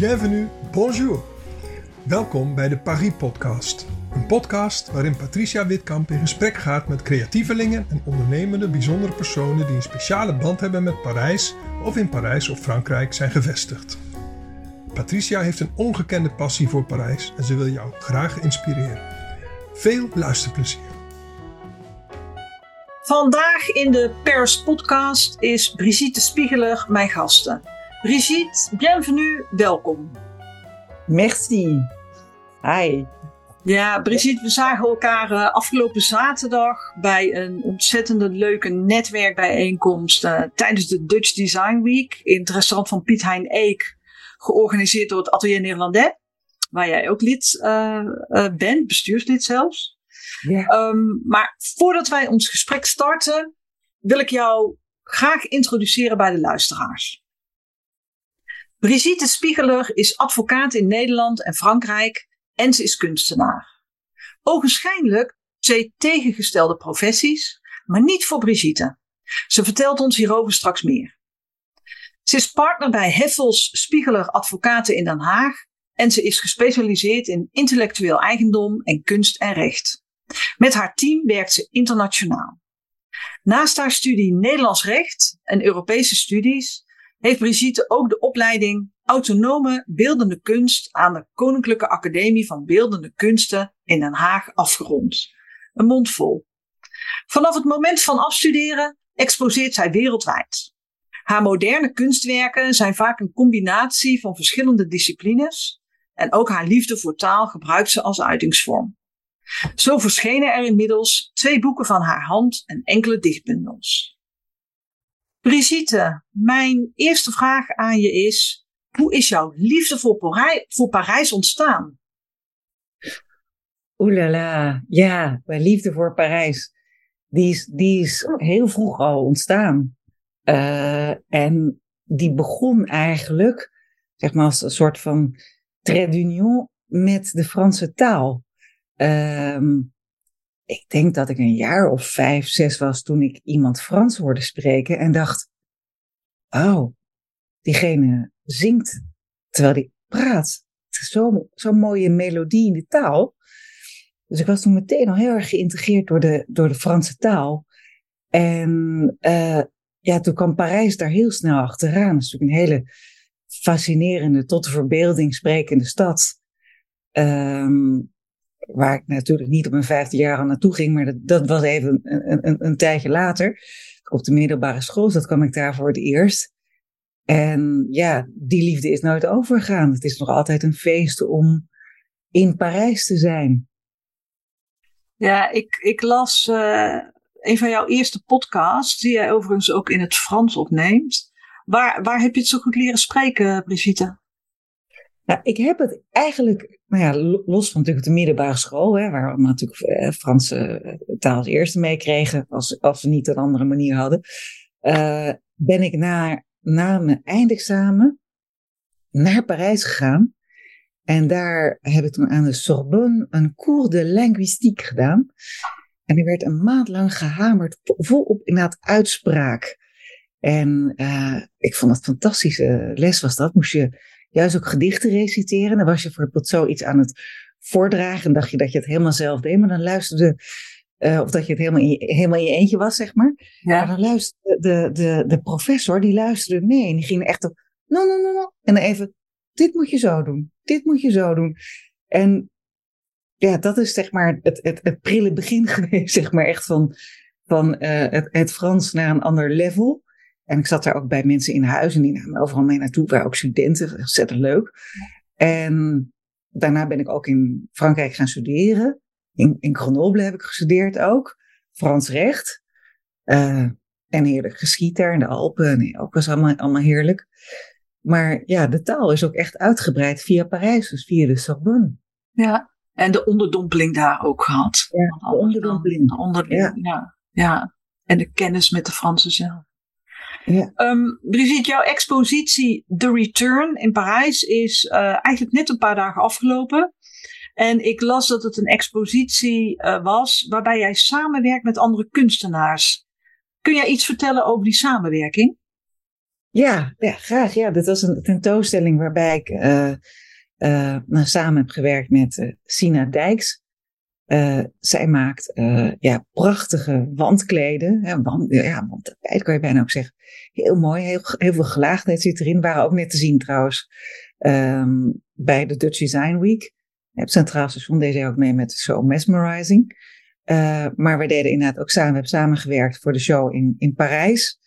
bienvenue, bonjour. Welkom bij de Paris Podcast. Een podcast waarin Patricia Witkamp in gesprek gaat met creatievelingen en ondernemende bijzondere personen die een speciale band hebben met Parijs of in Parijs of Frankrijk zijn gevestigd. Patricia heeft een ongekende passie voor Parijs en ze wil jou graag inspireren. Veel luisterplezier. Vandaag in de Pers Podcast is Brigitte Spiegeler mijn gasten. Brigitte, bienvenue, welkom. Merci. Hi. Ja, Brigitte, we zagen elkaar uh, afgelopen zaterdag bij een ontzettende leuke netwerkbijeenkomst uh, tijdens de Dutch Design Week in het restaurant van Piet Hein Eek, georganiseerd door het Atelier Nederlandais, waar jij ook lid uh, bent, bestuurslid zelfs. Ja. Um, maar voordat wij ons gesprek starten, wil ik jou graag introduceren bij de luisteraars. Brigitte Spiegeler is advocaat in Nederland en Frankrijk en ze is kunstenaar. Ogenschijnlijk twee tegengestelde professies, maar niet voor Brigitte. Ze vertelt ons hierover straks meer. Ze is partner bij Heffels Spiegeler Advocaten in Den Haag en ze is gespecialiseerd in intellectueel eigendom en kunst en recht. Met haar team werkt ze internationaal. Naast haar studie Nederlands recht en Europese studies heeft Brigitte ook de opleiding Autonome Beeldende Kunst aan de Koninklijke Academie van Beeldende Kunsten in Den Haag afgerond. Een mond vol. Vanaf het moment van afstuderen exposeert zij wereldwijd. Haar moderne kunstwerken zijn vaak een combinatie van verschillende disciplines en ook haar liefde voor taal gebruikt ze als uitingsvorm. Zo verschenen er inmiddels twee boeken van haar hand en enkele dichtbundels. Brigitte, mijn eerste vraag aan je is: hoe is jouw liefde voor, Parijs, voor Parijs ontstaan? Oelala, ja, mijn liefde voor Parijs, die is, die is heel vroeg al ontstaan. Uh, en die begon eigenlijk, zeg maar, als een soort van trait d'union met de Franse taal. Um, ik denk dat ik een jaar of vijf, zes was toen ik iemand Frans hoorde spreken en dacht, oh, diegene zingt terwijl die praat. Zo'n zo mooie melodie in de taal. Dus ik was toen meteen al heel erg geïntegreerd door de, door de Franse taal. En uh, ja, toen kwam Parijs daar heel snel achteraan. Dat is natuurlijk een hele fascinerende, tot de verbeelding sprekende stad. Um, waar ik natuurlijk niet op mijn vijfde jaar al naartoe ging, maar dat, dat was even een, een, een tijdje later. Op de middelbare school, dus dat kwam ik daar voor het eerst. En ja, die liefde is nooit overgegaan. Het is nog altijd een feest om in Parijs te zijn. Ja, ik, ik las uh, een van jouw eerste podcasts, die jij overigens ook in het Frans opneemt. Waar, waar heb je het zo goed leren spreken, Brigitte? Ik heb het eigenlijk, nou ja, los van natuurlijk de middelbare school, hè, waar we natuurlijk eh, Franse eh, taal als eerste meekregen, als, als we niet een andere manier hadden, uh, ben ik na, na mijn eindexamen naar Parijs gegaan. En daar heb ik toen aan de Sorbonne een cours de linguïstique gedaan. En er werd een maand lang gehamerd, volop inderdaad uitspraak. En uh, ik vond dat fantastische les was dat. Moest je juist ook gedichten reciteren. Dan was je bijvoorbeeld zoiets aan het voordragen en dacht je dat je het helemaal zelf deed, maar dan luisterde, uh, of dat je het helemaal in, je, helemaal in je eentje was, zeg maar. Ja. Maar dan luisterde de, de, de professor, die luisterde mee en die ging echt op, no, no, no, no. En dan even, dit moet je zo doen, dit moet je zo doen. En ja, dat is zeg maar het, het, het prille begin geweest, zeg maar echt van, van uh, het, het Frans naar een ander level. En ik zat daar ook bij mensen in huis en die namen overal mee naartoe. Waren ook studenten, ontzettend leuk. En daarna ben ik ook in Frankrijk gaan studeren. In, in Grenoble heb ik gestudeerd ook. Frans recht. Uh, en heerlijk geschiet daar in de Alpen. Nee, ook was allemaal, allemaal heerlijk. Maar ja, de taal is ook echt uitgebreid via Parijs, dus via de Sorbonne. Ja, en de onderdompeling daar ook gehad. Ja, de onderdompeling. De onderdompeling, ja. ja. ja. En de kennis met de Fransen zelf. Ja. Um, Brigitte, jouw expositie The Return in Parijs is uh, eigenlijk net een paar dagen afgelopen. En ik las dat het een expositie uh, was waarbij jij samenwerkt met andere kunstenaars. Kun jij iets vertellen over die samenwerking? Ja, ja, graag. Ja, dit was een tentoonstelling waarbij ik uh, nou, samen heb gewerkt met Sina Dijks. Zij maakt ja, prachtige wandkleden. Hè, wand, ja, wandtapijt kan je bijna ook zeggen. Heel mooi, heel, heel veel gelaagdheid zit erin. Waren ook net te zien trouwens um, bij de Dutch Design Week. Het Centraal Station deed hij ook mee met de show Mesmerizing. maar we deden inderdaad ook samen, we hebben samengewerkt voor de show in, in Parijs.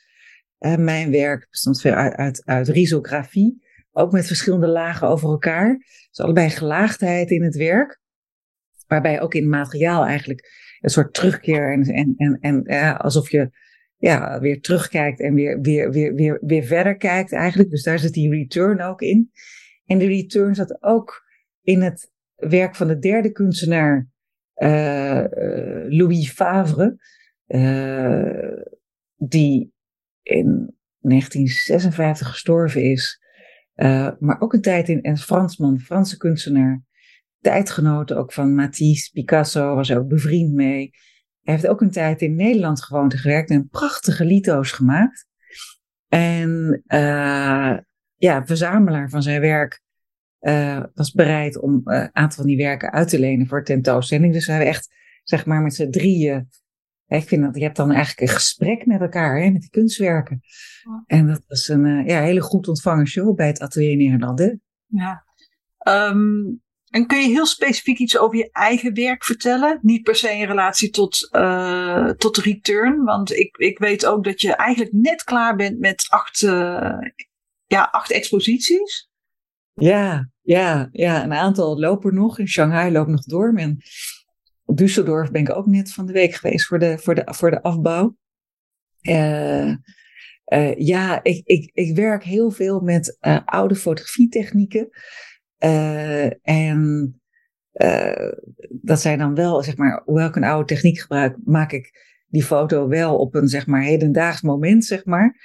Mijn werk bestond veel uit, uit, uit risografie, ook met verschillende lagen over elkaar. Dus allebei gelaagdheid in het werk, waarbij ook in materiaal eigenlijk een soort terugkeer en, en, en, en ja, alsof je ja, weer terugkijkt en weer, weer, weer, weer, weer verder kijkt eigenlijk. Dus daar zit die return ook in. En die return zat ook in het werk van de derde kunstenaar, uh, Louis Favre, die in 1956 gestorven is. Maar ook een tijd in een Fransman, Franse kunstenaar. Tijdgenoten ook van Matisse, Picasso, was ook bevriend mee. Hij heeft ook een tijd in Nederland gewoond en gewerkt en prachtige lito's gemaakt. En uh, ja, verzamelaar van zijn werk uh, was bereid om een aantal van die werken uit te lenen voor tentoonstelling. Dus we hebben echt, zeg maar, met z'n drieën ik vind dat je hebt dan eigenlijk een gesprek met elkaar, hè, met die kunstwerken. En dat was een ja, hele goed ontvangen show bij het Atelier Nederland. Ja. Um, en kun je heel specifiek iets over je eigen werk vertellen? Niet per se in relatie tot, uh, tot return. Want ik, ik weet ook dat je eigenlijk net klaar bent met acht, uh, ja, acht exposities. Ja, ja, ja, een aantal lopen nog. In Shanghai loopt nog door. Op Düsseldorf ben ik ook net van de week geweest voor de, voor de, voor de afbouw. Uh, ja, ik, ik, ik werk heel veel met oude fotografietechnieken. En dat zijn dan wel, zeg maar, hoewel ik een oude techniek gebruik, maak ik die foto wel op een, zeg maar, hedendaags moment, zeg maar.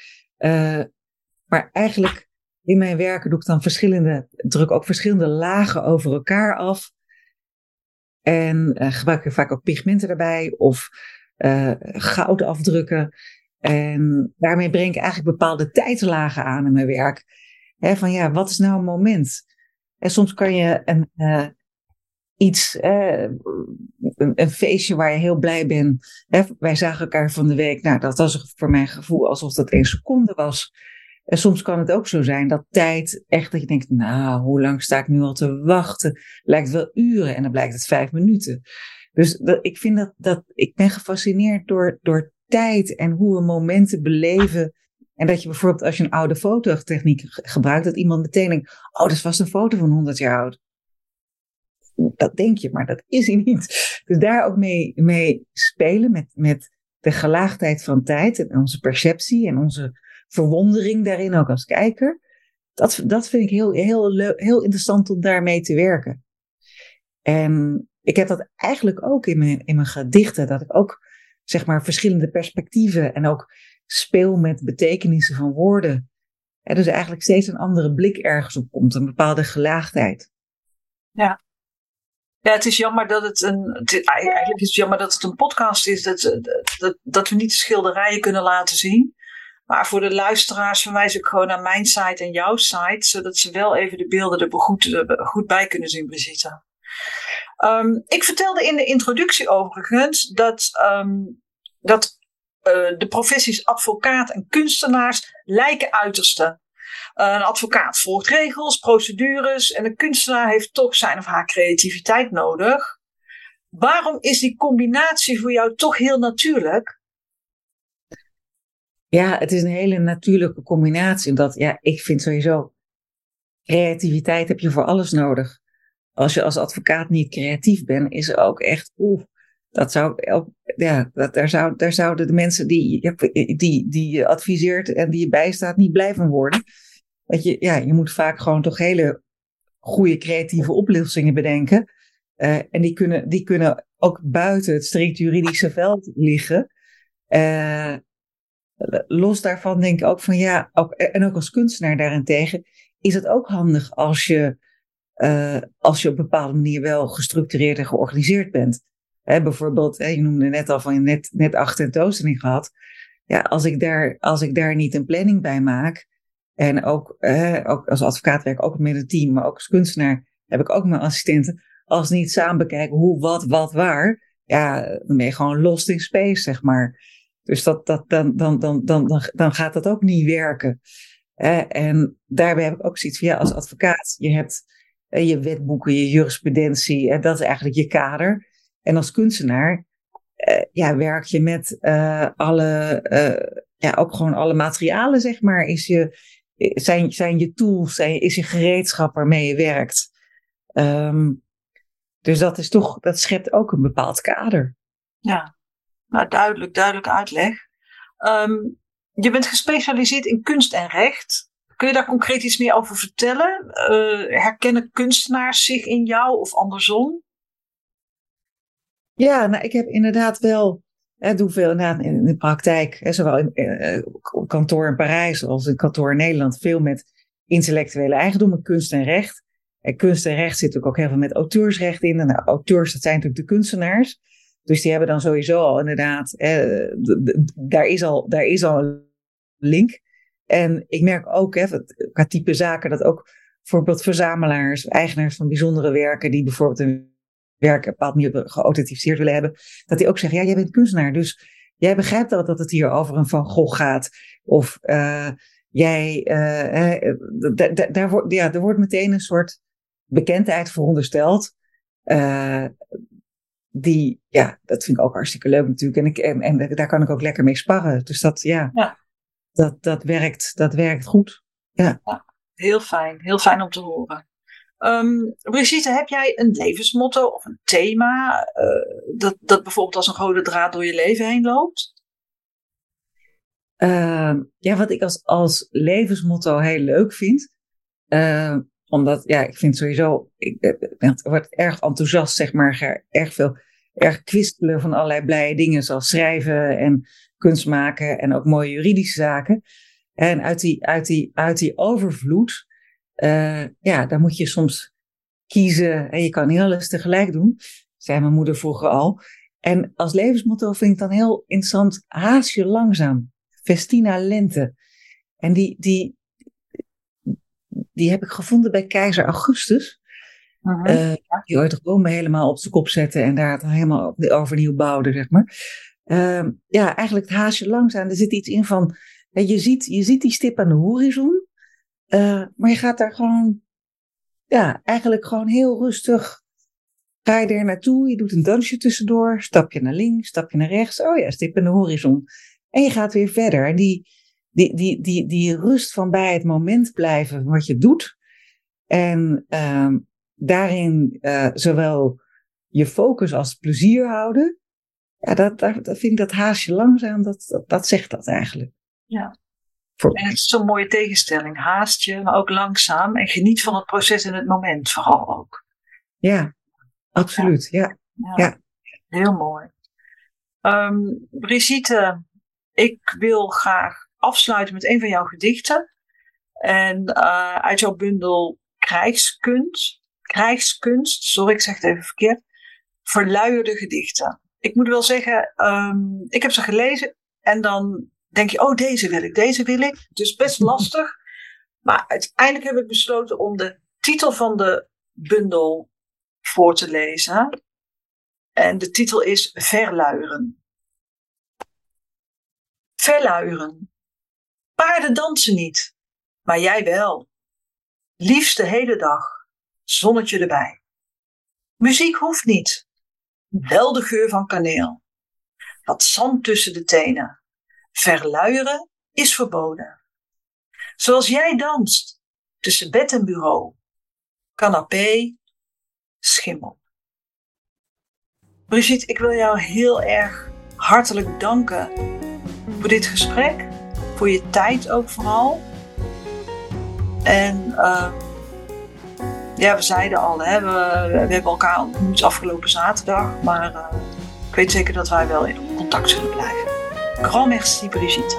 maar eigenlijk in mijn werken doe ik dan verschillende, druk ook verschillende lagen over elkaar af. En gebruik ik vaak ook pigmenten erbij of uh, goud afdrukken. En daarmee breng ik eigenlijk bepaalde tijdlagen aan in mijn werk. Van ja, wat is nou een moment? En soms kan je een, uh, iets, een, een, feestje waar je heel blij bent. Hè, wij zagen elkaar van de week. Nou, dat was voor mijn gevoel alsof dat één seconde was. En soms kan het ook zo zijn dat tijd echt dat je denkt, nou, hoe lang sta ik nu al te wachten? Lijkt wel uren en dan blijkt het vijf minuten. Dus ik vind dat, dat, ik ben gefascineerd door, door tijd en hoe we momenten beleven. En dat je bijvoorbeeld als je een oude fototechniek gebruikt, dat iemand meteen denkt, oh, dat is vast een foto van 100 jaar oud. Dat denk je, maar dat is hij niet. Dus daar ook mee, mee spelen met, met de gelaagdheid van tijd en onze perceptie en onze verwondering daarin ook als kijker. Dat, dat vind ik heel, heel, heel interessant om daarmee te werken. En ik heb dat eigenlijk ook in mijn, in mijn gedichten, dat ik ook zeg maar verschillende perspectieven en ook speel met betekenissen van woorden. En dus eigenlijk steeds een andere blik ergens op komt, een bepaalde gelaagdheid. Ja. Ja, het is jammer dat het een. Eigenlijk is jammer dat het een podcast is. Dat, dat, dat we niet de schilderijen kunnen laten zien. Maar voor de luisteraars verwijs ik gewoon naar mijn site en jouw site, zodat ze wel even de beelden er goed, goed bij kunnen zien, Brigitte. Um, ik vertelde in de introductie overigens dat, um, dat de professies advocaat en kunstenaars lijken uiterste. Uh, een advocaat volgt regels, procedures en een kunstenaar heeft toch zijn of haar creativiteit nodig. Waarom is die combinatie voor jou toch heel natuurlijk? Ja, het is een hele natuurlijke combinatie. Omdat, ja, ik vind sowieso, creativiteit heb je voor alles nodig. Als je als advocaat niet creatief bent, is er ook echt, oeh, dat zou, ja, dat, daar, zou, daar zouden de mensen die, die, die je adviseert en die je bijstaat niet blij van worden. Dat je, ja, je moet vaak gewoon toch hele goede creatieve oplossingen bedenken. Uh, en die kunnen, die kunnen ook buiten het strikt juridische veld liggen. Uh, los daarvan denk ik ook van ja, ook, en ook als kunstenaar daarentegen, is het ook handig als je, uh, als je op een bepaalde manier wel gestructureerd en georganiseerd bent. Bijvoorbeeld, hè, je noemde net al van je net, net acht tentoonstelling gehad. Ja, als ik, daar, als ik daar niet een planning bij maak, En ook, ook als advocaat werk ook met een team, maar ook als kunstenaar heb ik ook mijn assistenten. Als niet samen bekijken hoe, wat, wat, waar, ja, dan ben je gewoon lost in space, zeg maar. Dus dat, dat, dan, dan, dan, dan, dan, dan gaat dat ook niet werken. en daarbij heb ik ook zoiets van, ja, als advocaat, je hebt je wetboeken, je jurisprudentie, en dat is eigenlijk je kader. En als kunstenaar, uh, ja, werk je met uh, alle, uh, ja, ook gewoon alle materialen, zeg maar. Is je, zijn, zijn je tools, zijn, is je gereedschap waarmee je werkt. Um, dus dat is toch, dat schept ook een bepaald kader. Ja, nou duidelijk, duidelijk uitleg. Um, je bent gespecialiseerd in kunst en recht. Kun je daar concreet iets meer over vertellen? Herkennen kunstenaars zich in jou of andersom? Ja, nou, ik heb inderdaad wel, hè, doe veel inderdaad in de praktijk, zowel in uh, kantoor in Parijs als in kantoor in Nederland, veel met intellectuele eigendom, kunst en recht. En kunst en recht zit ook heel veel met auteursrecht in. En nou, auteurs, dat zijn natuurlijk de kunstenaars. Dus die hebben dan sowieso al inderdaad, eh, daar, is al, daar is al een link. En ik merk ook, hè, qua type zaken, dat ook bijvoorbeeld verzamelaars, eigenaars van bijzondere werken, die bijvoorbeeld een werk een bepaald manier geauthentificeerd willen hebben, dat die ook zeggen, ja, jij bent kunstenaar, dus jij begrijpt dat, dat het hier over een Van Gogh gaat. Of uh, jij, uh, uh, daar, wordt, ja, er wordt meteen een soort bekendheid verondersteld. Uh, die, ja, dat vind ik ook hartstikke leuk natuurlijk. En, ik, en, en daar kan ik ook lekker mee sparren. Dus dat, ja, ja. Dat, dat, werkt, dat werkt goed. Ja. ja. heel fijn. Heel fijn om te horen. Um, Brigitte, heb jij een levensmotto of een thema uh, dat, dat bijvoorbeeld als een rode draad door je leven heen loopt? Uh, ja, wat ik als, als levensmotto heel leuk vind. Uh, omdat, ja, ik vind sowieso, ik ben, word erg enthousiast, zeg maar, erg veel, erg kwistelen van allerlei blije dingen, zoals schrijven en kunst maken en ook mooie juridische zaken. En uit die, uit die, uit die overvloed, uh, ja, daar moet je soms kiezen en je kan niet alles tegelijk doen, zei mijn moeder vroeger al. En als levensmotto vind ik dan heel interessant, haast je langzaam, festina lente. En die, die, die heb ik gevonden bij keizer Augustus. Uh, die ooit Rome helemaal op zijn kop zette en daar het helemaal overnieuw bouwde, zeg maar. Uh, ja, eigenlijk het haasje langzaam. Er zit iets in van, je, ziet, je ziet die stip aan de horizon, uh, maar je gaat daar gewoon, ja, eigenlijk gewoon heel rustig. Ga je er naartoe, je doet een dansje tussendoor, stap je naar links, stap je naar rechts. Oh ja, stip aan de horizon. En je gaat weer verder. En die, die, die, die, die rust van bij het moment blijven wat je doet. En uh, daarin uh, zowel je focus als plezier houden. Ja, dat, dat, vind ik dat haasje langzaam, dat, dat zegt dat eigenlijk. Ja. Voor en het is zo'n mooie tegenstelling. Haast je, maar ook langzaam. En geniet van het proces in het moment vooral ook. Ja, absoluut. Ja. ja. ja. Heel mooi. Um, Brigitte, ik wil graag afsluiten met een van jouw gedichten. En uh, uit jouw bundel Krijgskunst, Krijgskunst, sorry, ik zeg het even verkeerd, verluierde gedichten. Ik moet wel zeggen, um, ik heb ze gelezen en dan denk je, oh deze wil ik, deze wil ik. Dus best lastig. Maar uiteindelijk heb ik besloten om de titel van de bundel voor te lezen. En de titel is Verluieren. Verluieren. Paarden dansen niet, maar jij wel. Liefst de hele dag, zonnetje erbij. Muziek hoeft niet, wel de geur van kaneel. Wat zand tussen de tenen. Verluieren is verboden. Zoals jij danst, tussen bed en bureau. Canapé, schimmel. Brigitte, ik wil jou heel erg hartelijk danken voor dit gesprek voor je tijd ook vooral. En uh, ja, we zeiden al, hè, we, we, hebben elkaar ontmoet afgelopen zaterdag. Maar uh, ik weet zeker dat wij wel in contact zullen blijven. Grand merci Brigitte.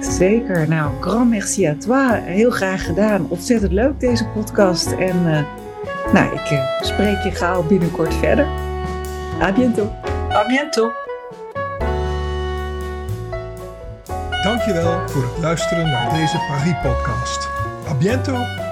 Zeker, nou, grand merci à toi. Heel graag gedaan. Ontzettend leuk deze podcast. En uh, nou, ik spreek je gauw binnenkort verder. A bientôt. A bientôt. Dankjewel voor het luisteren naar deze Paris-podcast. A biento!